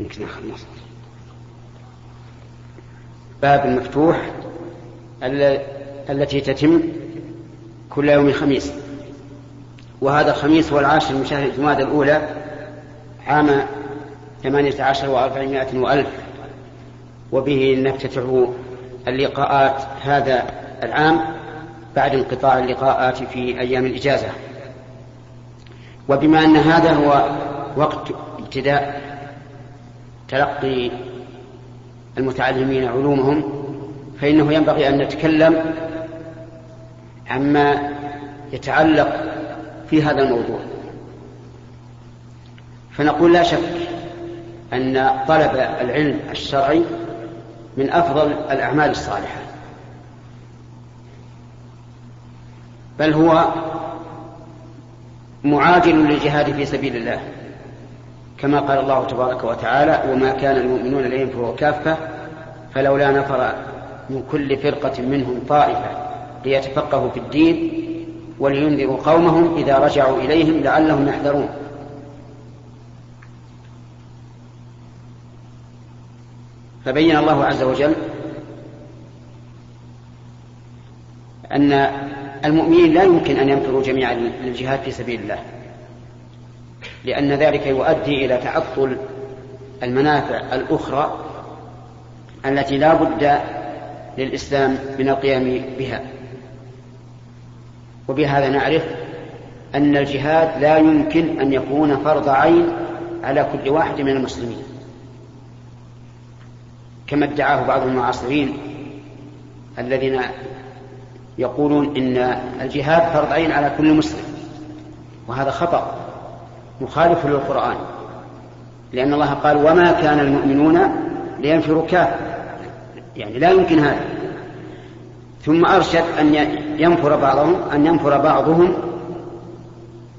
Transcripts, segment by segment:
يمكن خلص باب المفتوح التي تتم كل يوم خميس. وهذا الخميس هو العاشر من شهر جماد الأولى عام ثمانية عشر وأربعمائة وألف. وبه نفتتح اللقاءات هذا العام بعد انقطاع اللقاءات في أيام الإجازة. وبما أن هذا هو وقت ابتداء تلقي المتعلمين علومهم فإنه ينبغي أن نتكلم عما يتعلق في هذا الموضوع. فنقول لا شك أن طلب العلم الشرعي من أفضل الأعمال الصالحة. بل هو معاجل للجهاد في سبيل الله. كما قال الله تبارك وتعالى وما كان المؤمنون لينفروا كافة فلولا نفر من كل فرقة منهم طائفة ليتفقهوا في الدين ولينذروا قومهم إذا رجعوا إليهم لعلهم يحذرون. فبين الله عز وجل أن المؤمنين لا يمكن أن ينفروا جميعا للجهاد في سبيل الله. لأن ذلك يؤدي إلى تعطل المنافع الأخرى التي لا بد للإسلام من القيام بها. وبهذا نعرف أن الجهاد لا يمكن أن يكون فرض عين على كل واحد من المسلمين. كما ادعاه بعض المعاصرين الذين يقولون إن الجهاد فرض عين على كل مسلم وهذا خطأ. مخالف للقرآن. لأن الله قال وما كان المؤمنون لينفروا كافة يعني لا يمكن هذا. ثم أرشد أن ينفر بعضهم أن ينفر بعضهم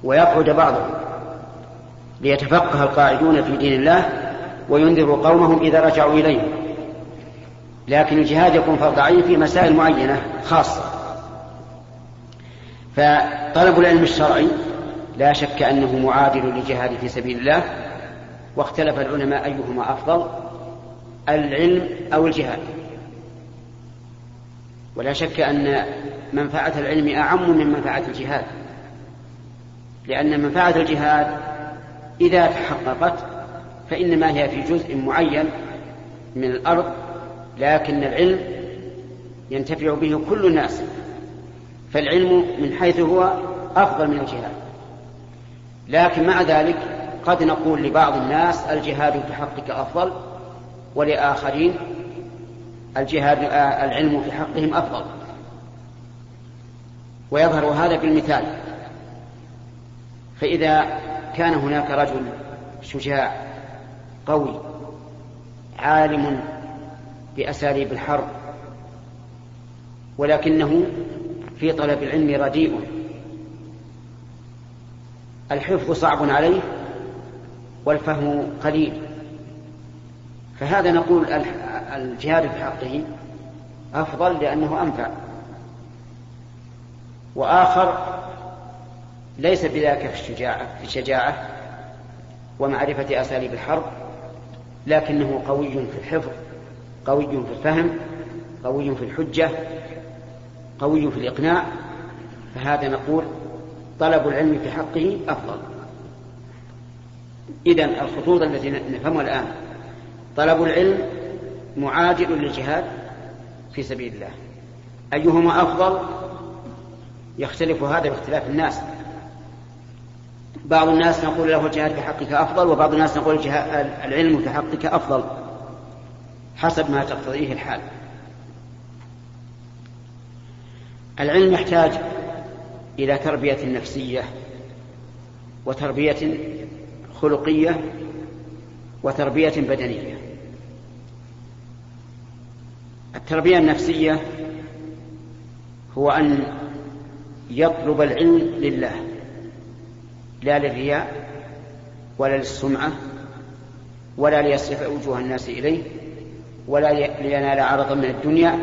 ويقعد بعضهم. ليتفقه القاعدون في دين الله وينذروا قومهم إذا رجعوا إليه. لكن الجهاد يكون فرض عين في مسائل معينة خاصة. فطلب العلم الشرعي لا شك أنه معادل للجهاد في سبيل الله واختلف العلماء أيهما أفضل العلم أو الجهاد. ولا شك أن منفعة العلم أعم من منفعة الجهاد لأن منفعة الجهاد إذا تحققت فإنما هي في جزء معين من الأرض لكن العلم ينتفع به كل الناس فالعلم من حيث هو أفضل من الجهاد. لكن مع ذلك قد نقول لبعض الناس الجهاد في حقك أفضل ولآخرين الجهاد العلم في حقهم أفضل. ويظهر هذا بالمثال. فإذا كان هناك رجل شجاع قوي عالم بأساليب الحرب ولكنه في طلب العلم رديء الحفظ صعب عليه والفهم قليل. فهذا نقول الجهاد في حقه أفضل لأنه أنفع. وآخر ليس بذاك في الشجاعة في الشجاعة ومعرفة أساليب الحرب لكنه قوي في الحفظ قوي في الفهم قوي في الحجة قوي في الإقناع. فهذا نقول طلب العلم في حقه أفضل. إذن الخطوط التي نفهمها الآن طلب العلم معادل للجهاد في سبيل الله. أيهما أفضل؟ يختلف هذا باختلاف الناس. بعض الناس نقول له الجهاد في حقك أفضل وبعض الناس نقول العلم في حقك أفضل حسب ما تقتضيه الحال. العلم يحتاج إلى تربية نفسية وتربية خلقية وتربية بدنية. التربية النفسية هو أن يطلب العلم لله لا للرياء ولا للسمعة ولا ليصرف وجوه الناس إليه ولا لينال عرضا من الدنيا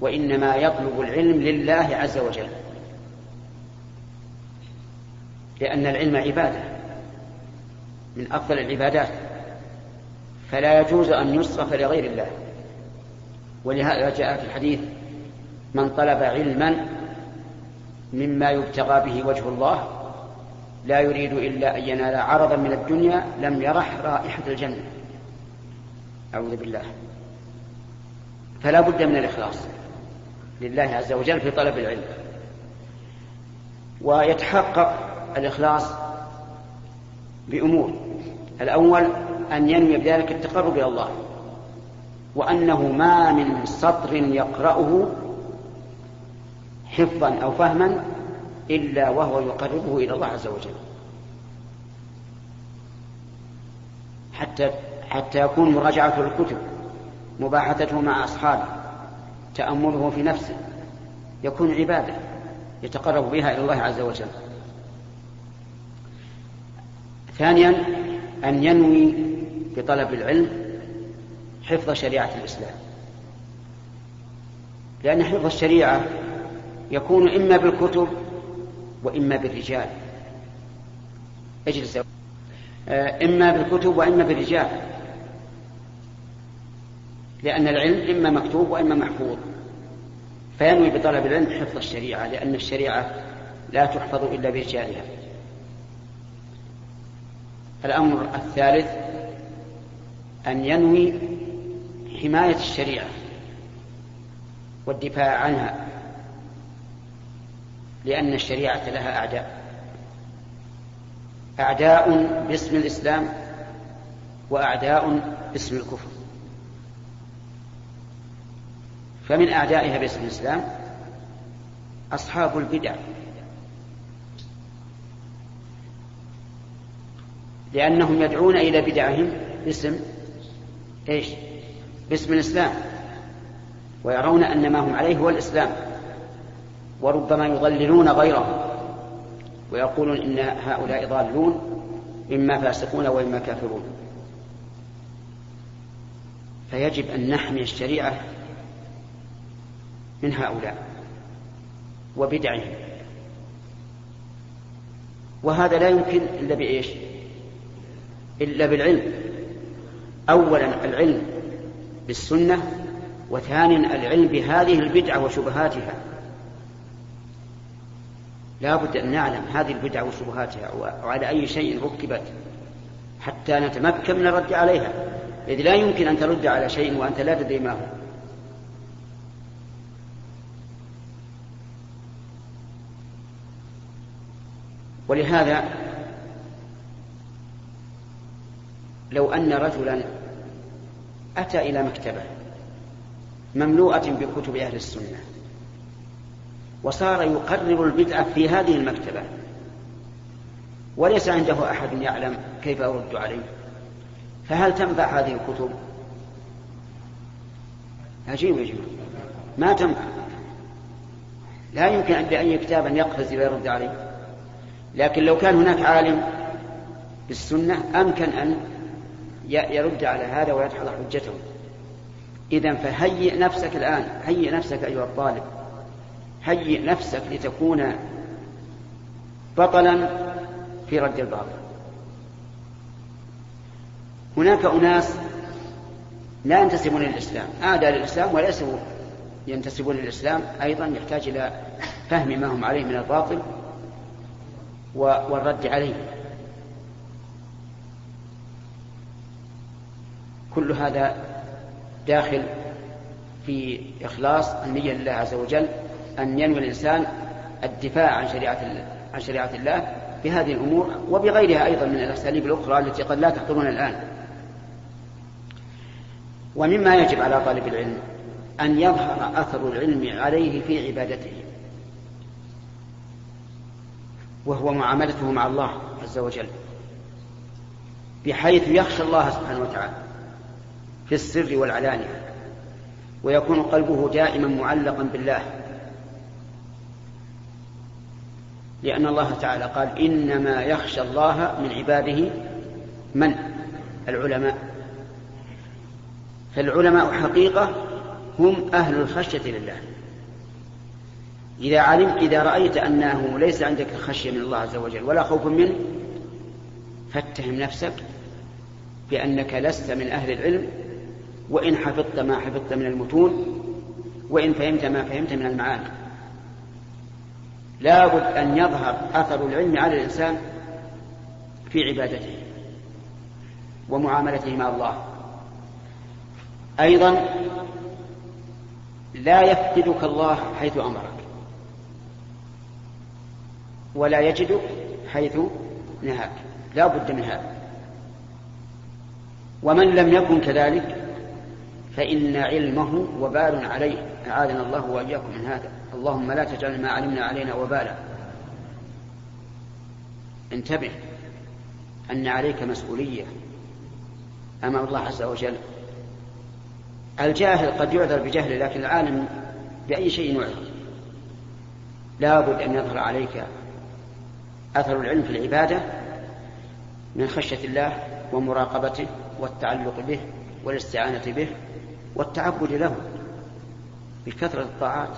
وإنما يطلب العلم لله عز وجل. لأن العلم عبادة من أفضل العبادات. فلا يجوز أن يصرف لغير الله. ولهذا جاء في الحديث من طلب علما مما يبتغى به وجه الله لا يريد إلا أن ينال عرضا من الدنيا لم يرح رائحة الجنة. أعوذ بالله. فلا بد من الإخلاص لله عز وجل في طلب العلم. ويتحقق الإخلاص بأمور. الأول أن ينوي بذلك التقرب إلى الله وأنه ما من سطر يقرأه حفظا أو فهما إلا وهو يقربه إلى الله عز وجل. حتى حتى يكون مراجعته للكتب مباحثته مع أصحابه تأمله في نفسه يكون عبادة يتقرب بها إلى الله عز وجل. ثانيا أن ينوي بطلب العلم حفظ شريعة الإسلام. لأن حفظ الشريعة يكون إما بالكتب وإما بالرجال. اجلس. آه، إما بالكتب وإما بالرجال. لأن العلم إما مكتوب وإما محفوظ. فينوي بطلب العلم حفظ الشريعة لأن الشريعة لا تحفظ إلا برجالها. الأمر الثالث أن ينوي حماية الشريعة والدفاع عنها لأن الشريعة لها أعداء. أعداء باسم الإسلام وأعداء باسم الكفر. فمن أعدائها باسم الإسلام أصحاب البدع. لأنهم يدعون إلى بدعهم. باسم إيش؟ باسم الإسلام. ويرون أن ما هم عليه هو الإسلام. وربما يضللون غيرهم. ويقولون إن هؤلاء ضالون إما فاسقون وإما كافرون. فيجب أن نحمي الشريعة من هؤلاء وبدعهم. وهذا لا يمكن إلا بإيش؟ إلا بالعلم. أولا العلم بالسنة وثانيا العلم بهذه البدعة وشبهاتها. لا بد أن نعلم هذه البدع وشبهاتها وعلى أي شيء ركبت حتى نتمكن من الرد عليها. إذ لا يمكن أن ترد على شيء وأنت لا تدري ما هو. ولهذا لو أن رجلا أتى إلى مكتبة مملوءة بكتب أهل السنة وصار يقرر البدعة في هذه المكتبة وليس عنده أحد يعلم كيف أرد عليه فهل تنفع هذه الكتب؟ عجيب يا جماعة ما تنفع لا يمكن أن بأي كتاب أن يقفز ويرد عليه لكن لو كان هناك عالم بالسنة أمكن أن يرد على هذا ويدحض حجته. إذا فهيئ نفسك الآن. هيئ نفسك أيها الطالب. هيئ نفسك لتكون بطلا في رد الباطل. هناك أناس لا ينتسبون للإسلام أعدى للإسلام وليسوا ينتسبون للإسلام أيضا يحتاج إلى فهم ما هم عليه من الباطل والرد عليه. كل هذا داخل في إخلاص النية لله عز وجل أن ينوي الإنسان الدفاع عن شريعة عن شريعة الله بهذه الأمور وبغيرها أيضا من الأساليب الأخرى التي قد لا تحضرون الآن. ومما يجب على طالب العلم أن يظهر أثر العلم عليه في عبادته وهو معاملته مع الله عز وجل بحيث يخشى الله سبحانه وتعالى. في السر والعلانية ويكون قلبه دائما معلقا بالله. لأن الله تعالى قال إنما يخشى الله من عباده من؟ العلماء. فالعلماء حقيقة هم أهل الخشية لله. إذا علم إذا رأيت أنه ليس عندك خشية من الله عز وجل ولا خوف منه فاتهم نفسك بأنك لست من أهل العلم وإن حفظت ما حفظت من المتون وإن فهمت ما فهمت من المعاني. لابد أن يظهر أثر العلم على الإنسان في عبادته ومعاملته مع الله. أيضا لا يفقدك الله حيث أمرك ولا يجدك حيث نهاك. لا بد من هذا. ومن لم يكن كذلك فإن علمه وبال عليه. أعاذنا الله وإياكم من هذا. اللهم لا تجعل ما علمنا علينا وبالا. انتبه أن عليك مسؤولية. أمام الله عز وجل. الجاهل قد يعذر بجهله لكن العالم بأي شيء يعذر. لا بد أن يظهر عليك أثر العلم في العبادة من خشية الله ومراقبته والتعلق به والاستعانة به والتعبد له بكثرة الطاعات.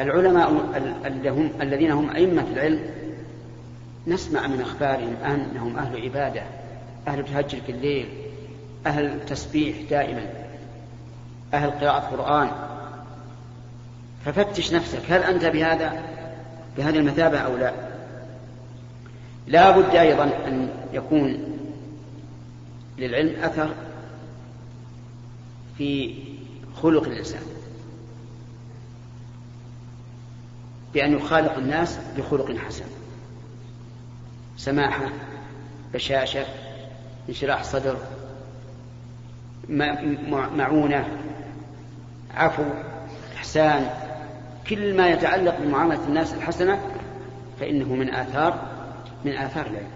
العلماء الذين هم أئمة العلم نسمع من أخبارهم أنهم أهل عبادة أهل تهجر في الليل أهل تسبيح دائما أهل قراءة قرآن. ففتش نفسك هل أنت بهذا بهذه المثابة أو لا؟ لا بد أيضا أن يكون للعلم أثر في خلق الإنسان. بأن يخالق الناس بخلق حسن. سماحة بشاشة انشراح صدر معونة عفو إحسان كل ما يتعلق بمعاملة الناس الحسنة فإنه من آثار من آثار العلم.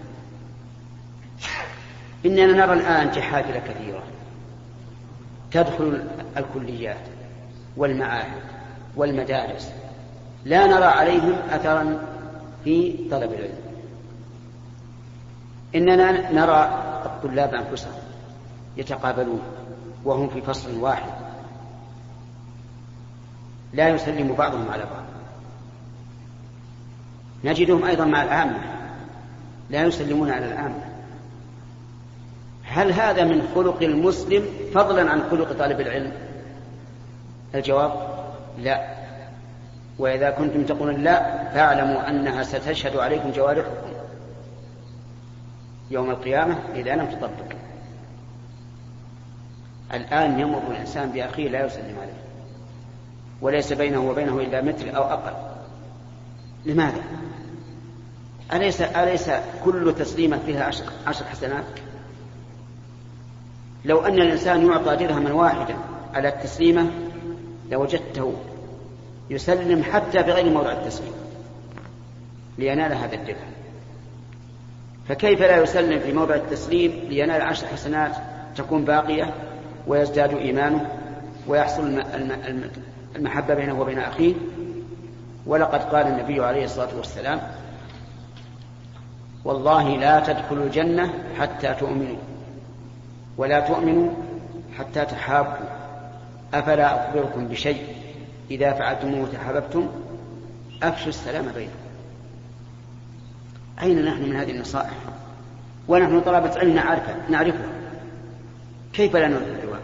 إننا نرى الآن جحافل كثيرة. تدخل الكليات والمعاهد والمدارس. لا نرى عليهم أثرا في طلب العلم. إننا نرى الطلاب أنفسهم يتقابلون وهم في فصل واحد. لا يسلم بعضهم على بعض. نجدهم أيضا مع العامة. لا يسلمون على العامة. هل هذا من خلق المسلم فضلا عن خلق طالب العلم؟ الجواب لا. وإذا كنتم تقولون لا فاعلموا أنها ستشهد عليكم جوارحكم. يوم القيامة إذا لم تطبق. الآن يمر الإنسان بأخيه لا يسلم عليه. وليس بينه وبينه إلا متر أو أقل. لماذا؟ أليس أليس كل تسليمة فيها عشر, عشر حسنات؟ لو أن الإنسان يعطى درهما واحدا على التسليمة لوجدته يسلم حتى بغير موضع التسليم لينال هذا الدرهم فكيف لا يسلم في موضع التسليم لينال عشر حسنات تكون باقية ويزداد إيمانه ويحصل المحبة بينه وبين أخيه؟ ولقد قال النبي عليه الصلاة والسلام والله لا تدخلوا الجنة حتى تؤمنوا. ولا تؤمنوا حتى تحابوا. أفلا أخبركم بشيء؟ إذا فعلتموه تحاببتم أفشوا السلام بينكم. أين نحن من هذه النصائح؟ ونحن طلبة علم نعرفها نعرفها. كيف لا نعرف الجواب؟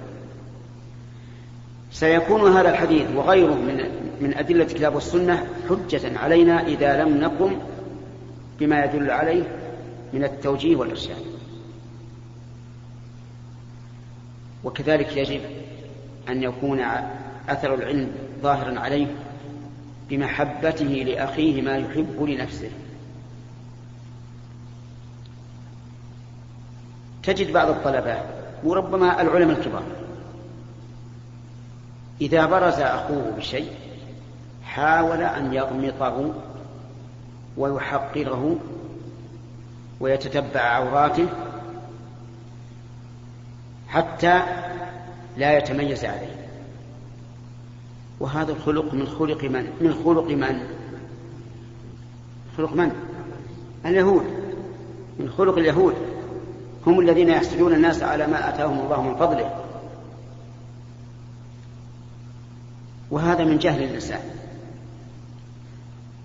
سيكون هذا الحديث وغيره من من أدلة الكتاب والسنة حجة علينا إذا لم نقم بما يدل عليه من التوجيه والإرشاد. وكذلك يجب أن يكون أثر العلم ظاهرا عليه بمحبته لأخيه ما يحب لنفسه. تجد بعض الطلبة وربما العلماء الكبار إذا برز أخوه بشيء حاول أن يغمطه ويحقره ويتتبع عوراته حتى لا يتميز عليه. وهذا الخلق من خلق من؟ من خلق من؟ خلق من؟ اليهود. من خلق اليهود. هم الذين يحسدون الناس على ما آتاهم الله من فضله. وهذا من جهل الإنسان.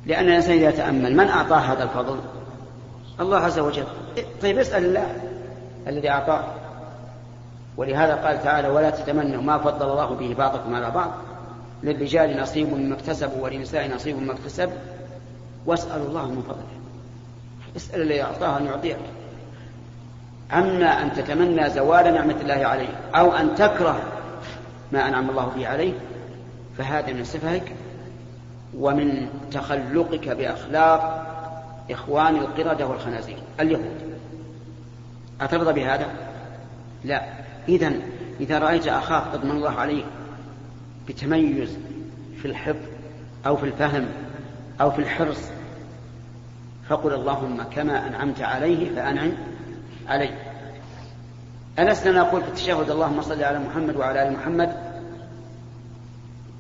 لأن الإنسان إذا تأمل من أعطاه هذا الفضل؟ الله عز وجل. طيب اسأل الله الذي أعطاه. ولهذا قال تعالى ولا تتمنوا ما فضل الله به بعضكم على بعض. للرجال نصيب مما اكتسبوا وللنساء نصيب مما اكتسب. واسألوا الله من فضله. اسأل الذي أعطاه أن يعطيك. أما أن تتمنى زوال نعمة الله عليه أو أن تكره ما أنعم الله به عليه فهذا من سفهك ومن تخلقك بأخلاق إخوان القردة والخنازير اليهود. أترضى بهذا؟ لا. إذا إذا رأيت أخاك قد من الله عليه بتميز في الحفظ أو في الفهم أو في الحرص فقل اللهم كما أنعمت عليه فأنعم عليه ألسنا نقول في التشهد اللهم صل على محمد وعلى آل محمد.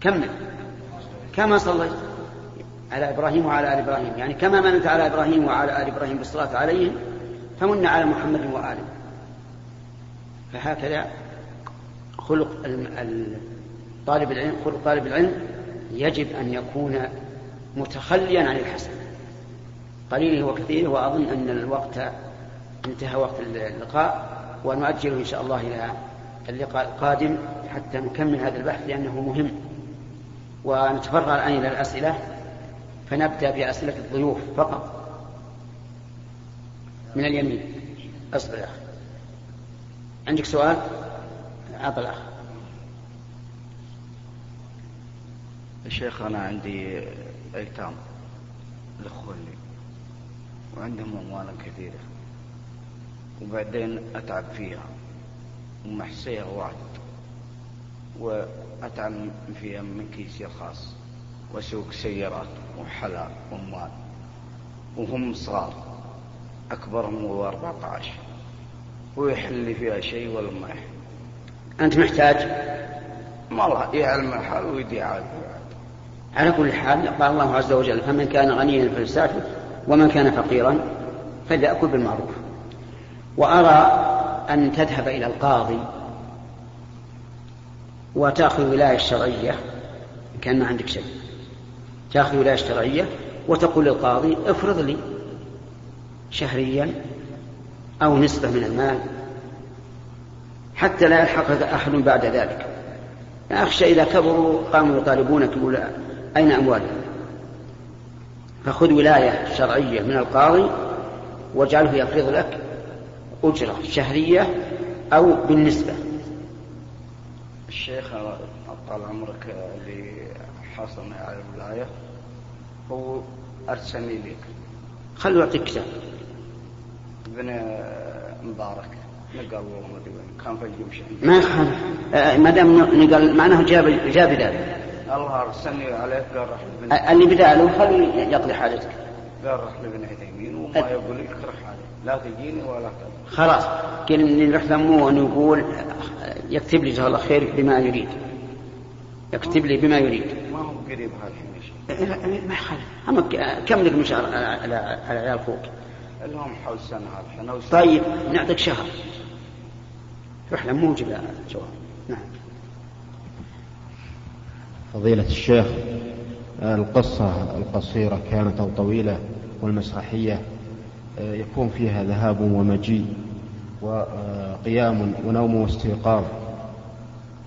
كمل. كما صليت على إبراهيم وعلى آل إبراهيم. يعني كما منت على إبراهيم وعلى آل إبراهيم بالصلاة عليهم فمن على محمد فهكذا خلق طالب العلم خلق طالب العلم يجب أن يكون متخليا عن الحسن. قليله وكثيره وأظن أن الوقت انتهى وقت اللقاء ونؤجله إن شاء الله إلى اللقاء القادم حتى نكمل هذا البحث لأنه مهم. ونتفرغ الآن إلى الأسئلة فنبدأ بأسئلة الضيوف فقط. من اليمين. أصبر يا أخي. عندك سؤال؟ عطى الأخ. الشيخ أنا عندي أيتام لأخواني وعندهم أموال كثيرة وبعدين أتعب فيها ومحسيها واحد وأتعب فيها من كيسي الخاص وأسوق سيارات وحلا وأموال وهم صغار أكبرهم هو 14 ويحل فيها شيء ولا ما يحل. أنت محتاج؟ والله يعلم الحال ويدي عاد. على كل حال قال الله عز وجل فمن كان غنيا فليستعفف ومن كان فقيرا فليأكل بالمعروف. وأرى أن تذهب إلى القاضي وتأخذ ولاية الشرعية كأن ما عندك شيء. تأخذ ولاية الشرعية وتقول للقاضي افرض لي شهريا أو نسبة من المال حتى لا يلحقك أحد بعد ذلك. أخشى إذا كبروا قاموا يطالبونك يقول أين أموالهم؟ فخذ ولاية شرعية من القاضي واجعله يفرض لك أجرة شهرية أو بالنسبة. الشيخ طال عمرك اللي حصلنا على الولاية هو أرسلني لك. خلوا يعطيك كتاب. ابن مبارك. نقل والله كان في الجمشة. ما يخالف آه، ما دام نقل معناه جاب جاب ذلك الله أرسلني عليك قال رح لابن اللي بداله خليه يقضي حاجتك. قال رح لابن عثيمين وما يقول لك رح عليه لا تجيني ولا تجيني خلاص. قال إني نروح لمه ونقول يكتب لي جزاه الله خير بما يريد. يكتب لي بما يريد. ما هو قريب هالحين ما يخالف أما كم لك شهر على على عيال أخوك؟ لهم حول سنة هذا طيب نعطيك شهر. روح لمه وجيب جواب. نعم. فضيلة الشيخ القصة القصيرة كانت أو طويلة والمسرحية آه، يكون فيها ذهاب ومجيء وقيام ونوم واستيقاظ.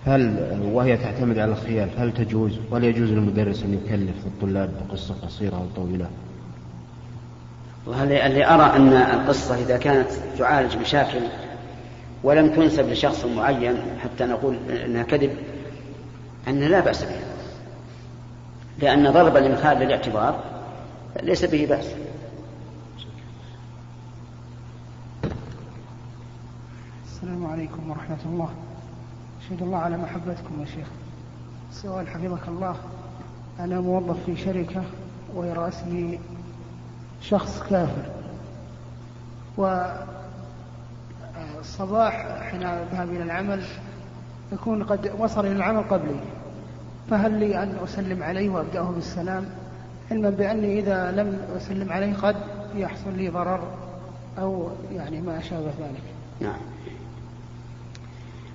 هل وهي تعتمد على الخيال هل تجوز؟ وهل يجوز للمدرس أن يكلف الطلاب بقصة قصيرة أو طويلة؟ اللي أرى أن القصة إذا كانت تعالج مشاكل ولم تنسب لشخص معين حتى نقول أنها كذب أن لا بأس بها. لأن ضرب الإمثال للاعتبار ليس به بأس. السلام عليكم ورحمة الله. أشهد الله على محبتكم يا شيخ. سؤال حفظك الله. أنا موظف في شركة ويرأسني شخص كافر. والصباح حين أذهب إلى العمل يكون قد وصل إلى العمل قبلي. فهل لي أن أسلم عليه وأبدأه بالسلام؟ علما بأني إذا لم أسلم عليه قد يحصل لي ضرر أو يعني ما شابه ذلك. نعم.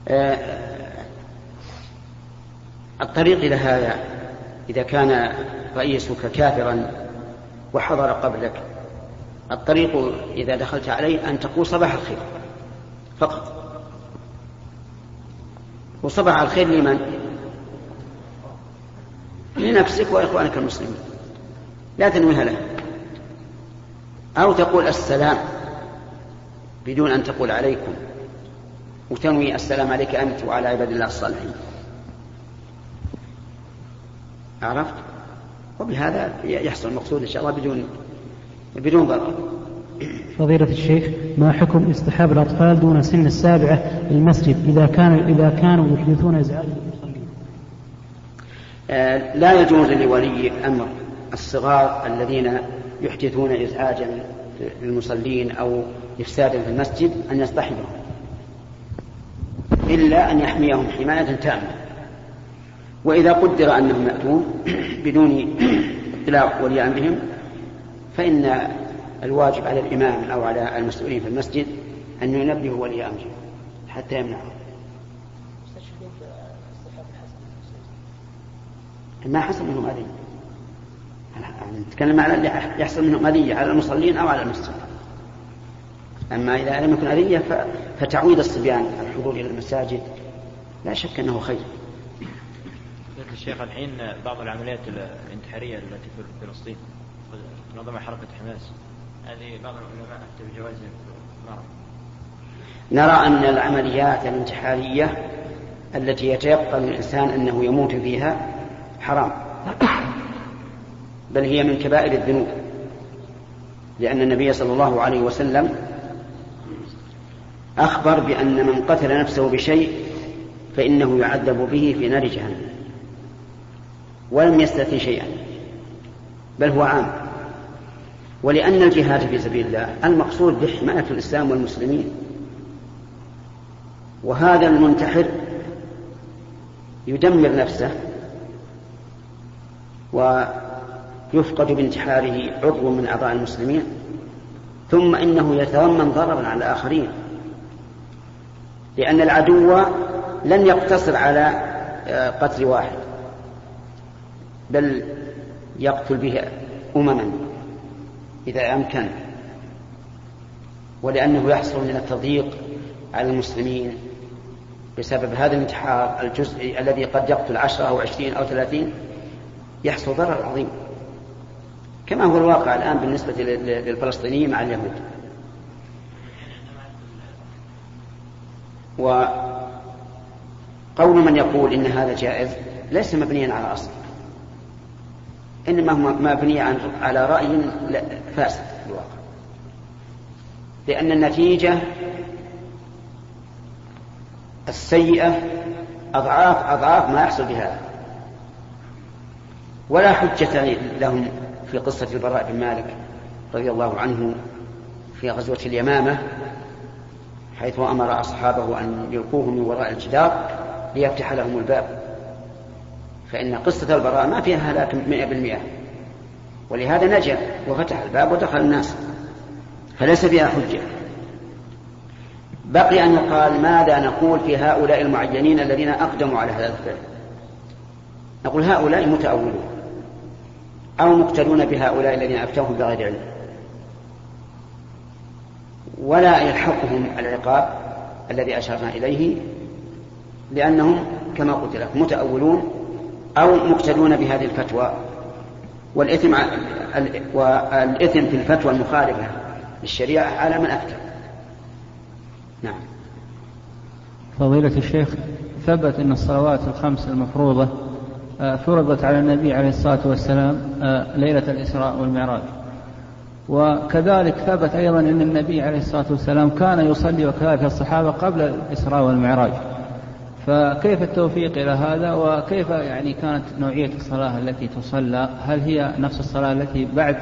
آه الطريق إلى هذا إذا كان رئيسك كافرا وحضر قبلك. الطريق إذا دخلت عليه أن تقول صباح الخير. فقط. وصباح الخير لمن؟ لنفسك وإخوانك المسلمين. لا تنويها له. أو تقول السلام بدون أن تقول عليكم. وتنوي السلام عليك أنت وعلى عباد الله الصالحين. عرفت؟ وبهذا يحصل المقصود إن شاء الله بدون بدون ضرر فضيلة الشيخ ما حكم اصطحاب الأطفال دون سن السابعة للمسجد إذا كانوا إذا كانوا يحدثون للمصلين؟ آه لا يجوز لولي أمر الصغار الذين يحدثون إزعاجا للمصلين أو إفسادا في المسجد أن يصطحبهم إلا أن يحميهم حماية تامة وإذا قدر أنهم يأتون بدون اطلاع ولي أمرهم فإن الواجب على الإمام أو على المسؤولين في المسجد أن ينبهوا ولي أمره حتى يمنعهم ما حصل منهم أذية. نتكلم على اللي يحصل منهم أذية على المصلين أو على المسجد. أما إذا لم يكن أذية فتعويض الصبيان الحضور إلى المساجد لا شك أنه خير. الشيخ الحين بعض العمليات الانتحارية التي في فلسطين. تنظمها حركة حماس. هذه بعض العلماء أفتى بجواز نرى أن العمليات الانتحارية التي يتيقن الإنسان أنه يموت فيها حرام. بل هي من كبائر الذنوب. لأن النبي صلى الله عليه وسلم أخبر بأن من قتل نفسه بشيء فإنه يعذب به في نار جهنم. ولم يستثن شيئا بل هو عام. ولأن الجهاد في سبيل الله المقصود بحماية الإسلام والمسلمين. وهذا المنتحر يدمر نفسه ويفقد بانتحاره عضو من أعضاء المسلمين ثم إنه يتضمن ضررا على الآخرين. لأن العدو لن يقتصر على آه، قتل واحد. بل يقتل به أمما إذا أمكن ولأنه يحصل من التضييق على المسلمين بسبب هذا الانتحار الجزئي الذي قد يقتل عشرة أو عشرين أو ثلاثين يحصل ضرر عظيم. كما هو الواقع الآن بالنسبة للفلسطينيين مع اليهود. وقول من يقول إن هذا جائز ليس مبنيا على أصل. إنما هو مبني على رأي فاسد في الواقع. لأن النتيجة السيئة أضعاف أضعاف ما يحصل بهذا ولا حجة لهم في قصة البراء بن مالك رضي الله عنه في غزوة اليمامة حيث أمر أصحابه أن يلقوه من وراء الجدار ليفتح لهم الباب. فإن قصة البراء ما فيها هلاك مئة بالمئة. ولهذا نجا وفتح الباب ودخل الناس فليس فيها حجة. بقي أن يقال ماذا نقول في هؤلاء المعينين الذين أقدموا على هذا الفعل؟ نقول هؤلاء متأولون أو مقتدون بهؤلاء الذين أفتوهم بغير علم. ولا يلحقهم العقاب الذي أشرنا إليه لأنهم كما قلت لك متأولون أو مقتدون بهذه الفتوى. والإثم والإثم في الفتوى المخالفة للشريعة على من أفتى. نعم. فضيلة الشيخ ثبت أن الصلوات الخمس المفروضة آه، فرضت على النبي عليه الصلاة والسلام آه، ليلة الإسراء والمعراج. وكذلك ثبت أيضا أن النبي عليه الصلاة والسلام كان يصلي وكذلك الصحابة قبل الإسراء والمعراج. فكيف التوفيق إلى هذا؟ وكيف يعني كانت نوعية الصلاة التي تصلى؟ هل هي نفس الصلاة التي بعد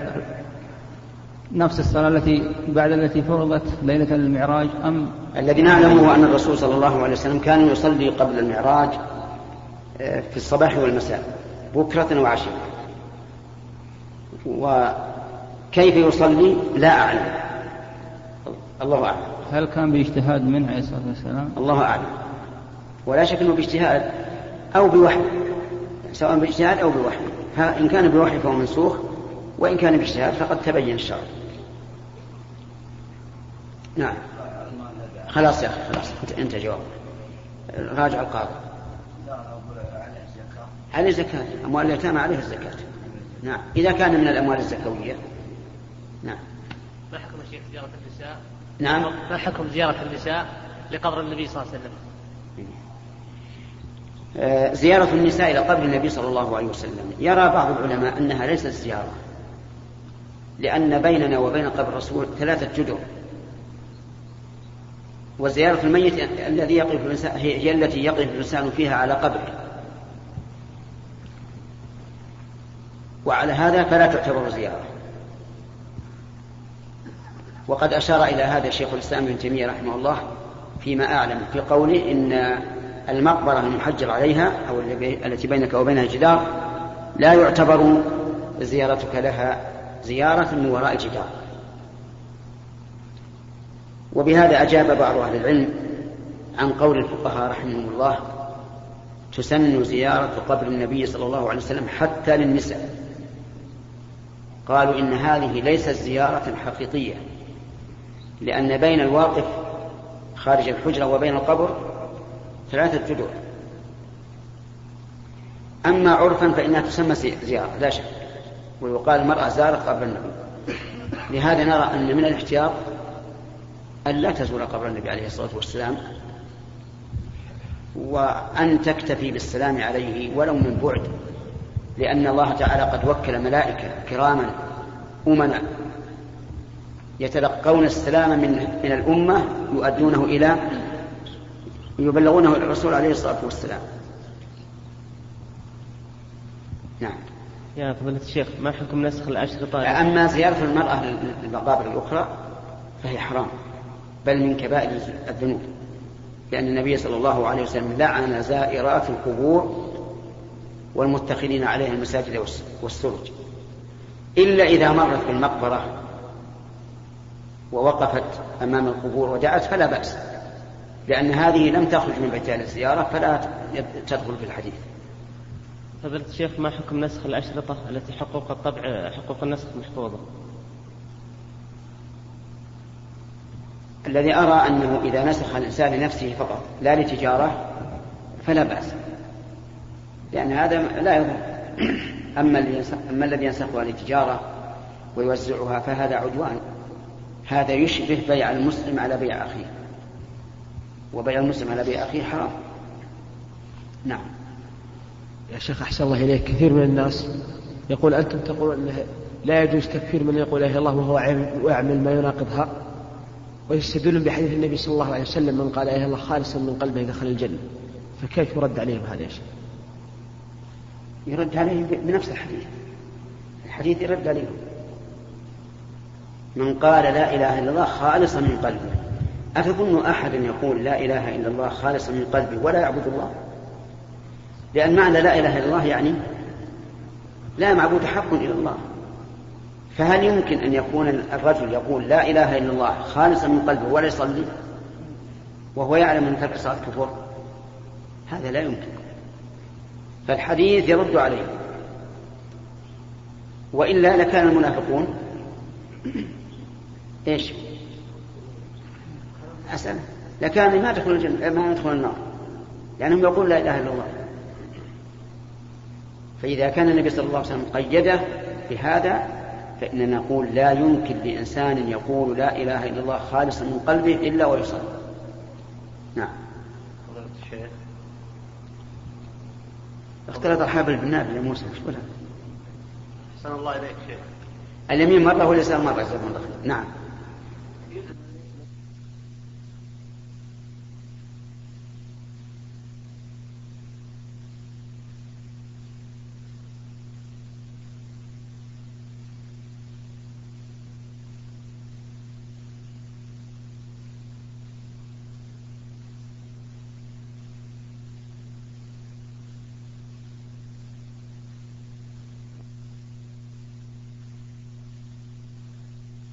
نفس الصلاة التي بعد التي فرضت ليلة المعراج؟ أم الذي نعلمه أن الرسول صلى الله عليه وسلم كان يصلي قبل المعراج آه، في الصباح والمساء بكرة وعشية. وكيف يصلي؟ لا أعلم. الله أعلم. هل كان باجتهاد منه عليه الصلاة والسلام؟ الله أعلم. ولا شك أنه باجتهاد أو بوحي سواء باجتهاد أو بوحي. إن كان بوحي فهو منسوخ وإن كان باجتهاد فقد تبين الشرع. نعم. خلاص يا أخي خلاص انت جواب راجع القاضي. عليه زكاة أموال اليتامى عليه الزكاة. نعم. إذا كان من الأموال الزكوية. نعم. ما حكم الشيخ زيارة النساء؟ نعم. ما حكم زيارة النساء لقبر النبي صلى الله عليه وسلم؟ آه، زيارة النساء إلى قبر النبي صلى الله عليه وسلم. يرى بعض العلماء أنها ليست زيارة لأن بيننا وبين قبر الرسول ثلاثة جدر. وزيارة الميت الذي يقف هي التي يقف الإنسان فيها على قبره. وعلى هذا فلا تعتبر زيارة. وقد أشار إلى هذا شيخ الإسلام ابن تيمية رحمه الله فيما أعلم في قوله إن المقبرة المحجر عليها أو التي بينك وبينها جدار لا يعتبر زيارتك لها زيارة من وراء جدار وبهذا أجاب بعض أهل العلم عن قول الفقهاء رحمهم الله تسن زيارة قبر النبي صلى الله عليه وسلم حتى للنساء. قالوا إن هذه ليست زيارة حقيقية لأن بين الواقف خارج الحجرة وبين القبر ثلاثة جدور أما عرفا فإنها تسمى زيارة لا شك. ويقال المرأة زارت قبر النبي. لهذا نرى أن من الاحتياط أن لا تزور قبر النبي عليه الصلاة والسلام وأن تكتفي بالسلام عليه ولو من بعد لأن الله تعالى قد وكل ملائكة كراما أمنا يتلقون السلام من من الأمة يؤدونه إلى يبلغونه الرسول عليه الصلاة والسلام. نعم. يا فضيلة الشيخ ما حكم نسخ الأشرطة؟ أما زيارة المرأة للمقابر الأخرى فهي حرام بل من كبائر الذنوب لأن النبي صلى الله عليه وسلم لعن زائرات القبور والمتخذين عليها المساجد والسرج. إلا إذا مرت بالمقبرة ووقفت أمام القبور ودعت فلا بأس. لأن هذه لم تخرج من مجال الزيارة فلا تدخل في الحديث. فضيلة الشيخ ما حكم نسخ الأشرطة التي حقوق الطبع حقوق النسخ محفوظة؟ الذي أرى أنه إذا نسخ الإنسان لنفسه فقط لا لتجارة فلا بأس. لأن هذا لا يضر. أما, أما الذي ينسخها لتجارة ويوزعها فهذا عدوان. هذا يشبه بيع المسلم على بيع أخيه. وبيع المسلم على بيع أخيه حرام. نعم. يا شيخ أحسن الله إليك. كثير من الناس يقول أنتم تقولون أنه لا يجوز تكفير من يقول إله الله وهو يعمل ما يناقضها ويستدلون بحديث النبي صلى الله عليه وسلم من قال إله الله خالصا من قلبه دخل الجنة. فكيف يرد عليهم هذا يا شيخ؟ يرد عليهم بنفس الحديث. الحديث يرد عليهم. من قال لا إله إلا الله خالصا من قلبه. أتظن أحدا يقول لا إله إلا الله خالصا من قلبه ولا يعبد الله؟ لأن معنى لا إله إلا الله يعني لا معبود حق إلا الله. فهل يمكن أن يكون الرجل يقول لا إله إلا الله خالصا من قلبه ولا يصلي وهو يعلم أن ترك الصلاة كفر هذا لا يمكن. فالحديث يرد عليه. وإلا لكان المنافقون إيش؟ أسأل. لكان ما يدخل الجنة ما يدخل النار. لأنهم يقولون لا إله إلا الله. فإذا كان النبي صلى الله عليه وسلم قيده بهذا فإننا نقول لا يمكن لإنسان يقول لا إله إلا الله خالصا من قلبه إلا ويصلي. نعم. اختلط الحبل بالنابل يا موسى إيش قلها؟ أحسن الله إليك شيخ. اليمين مرة واليسار مرة جزاكم الله خير نعم.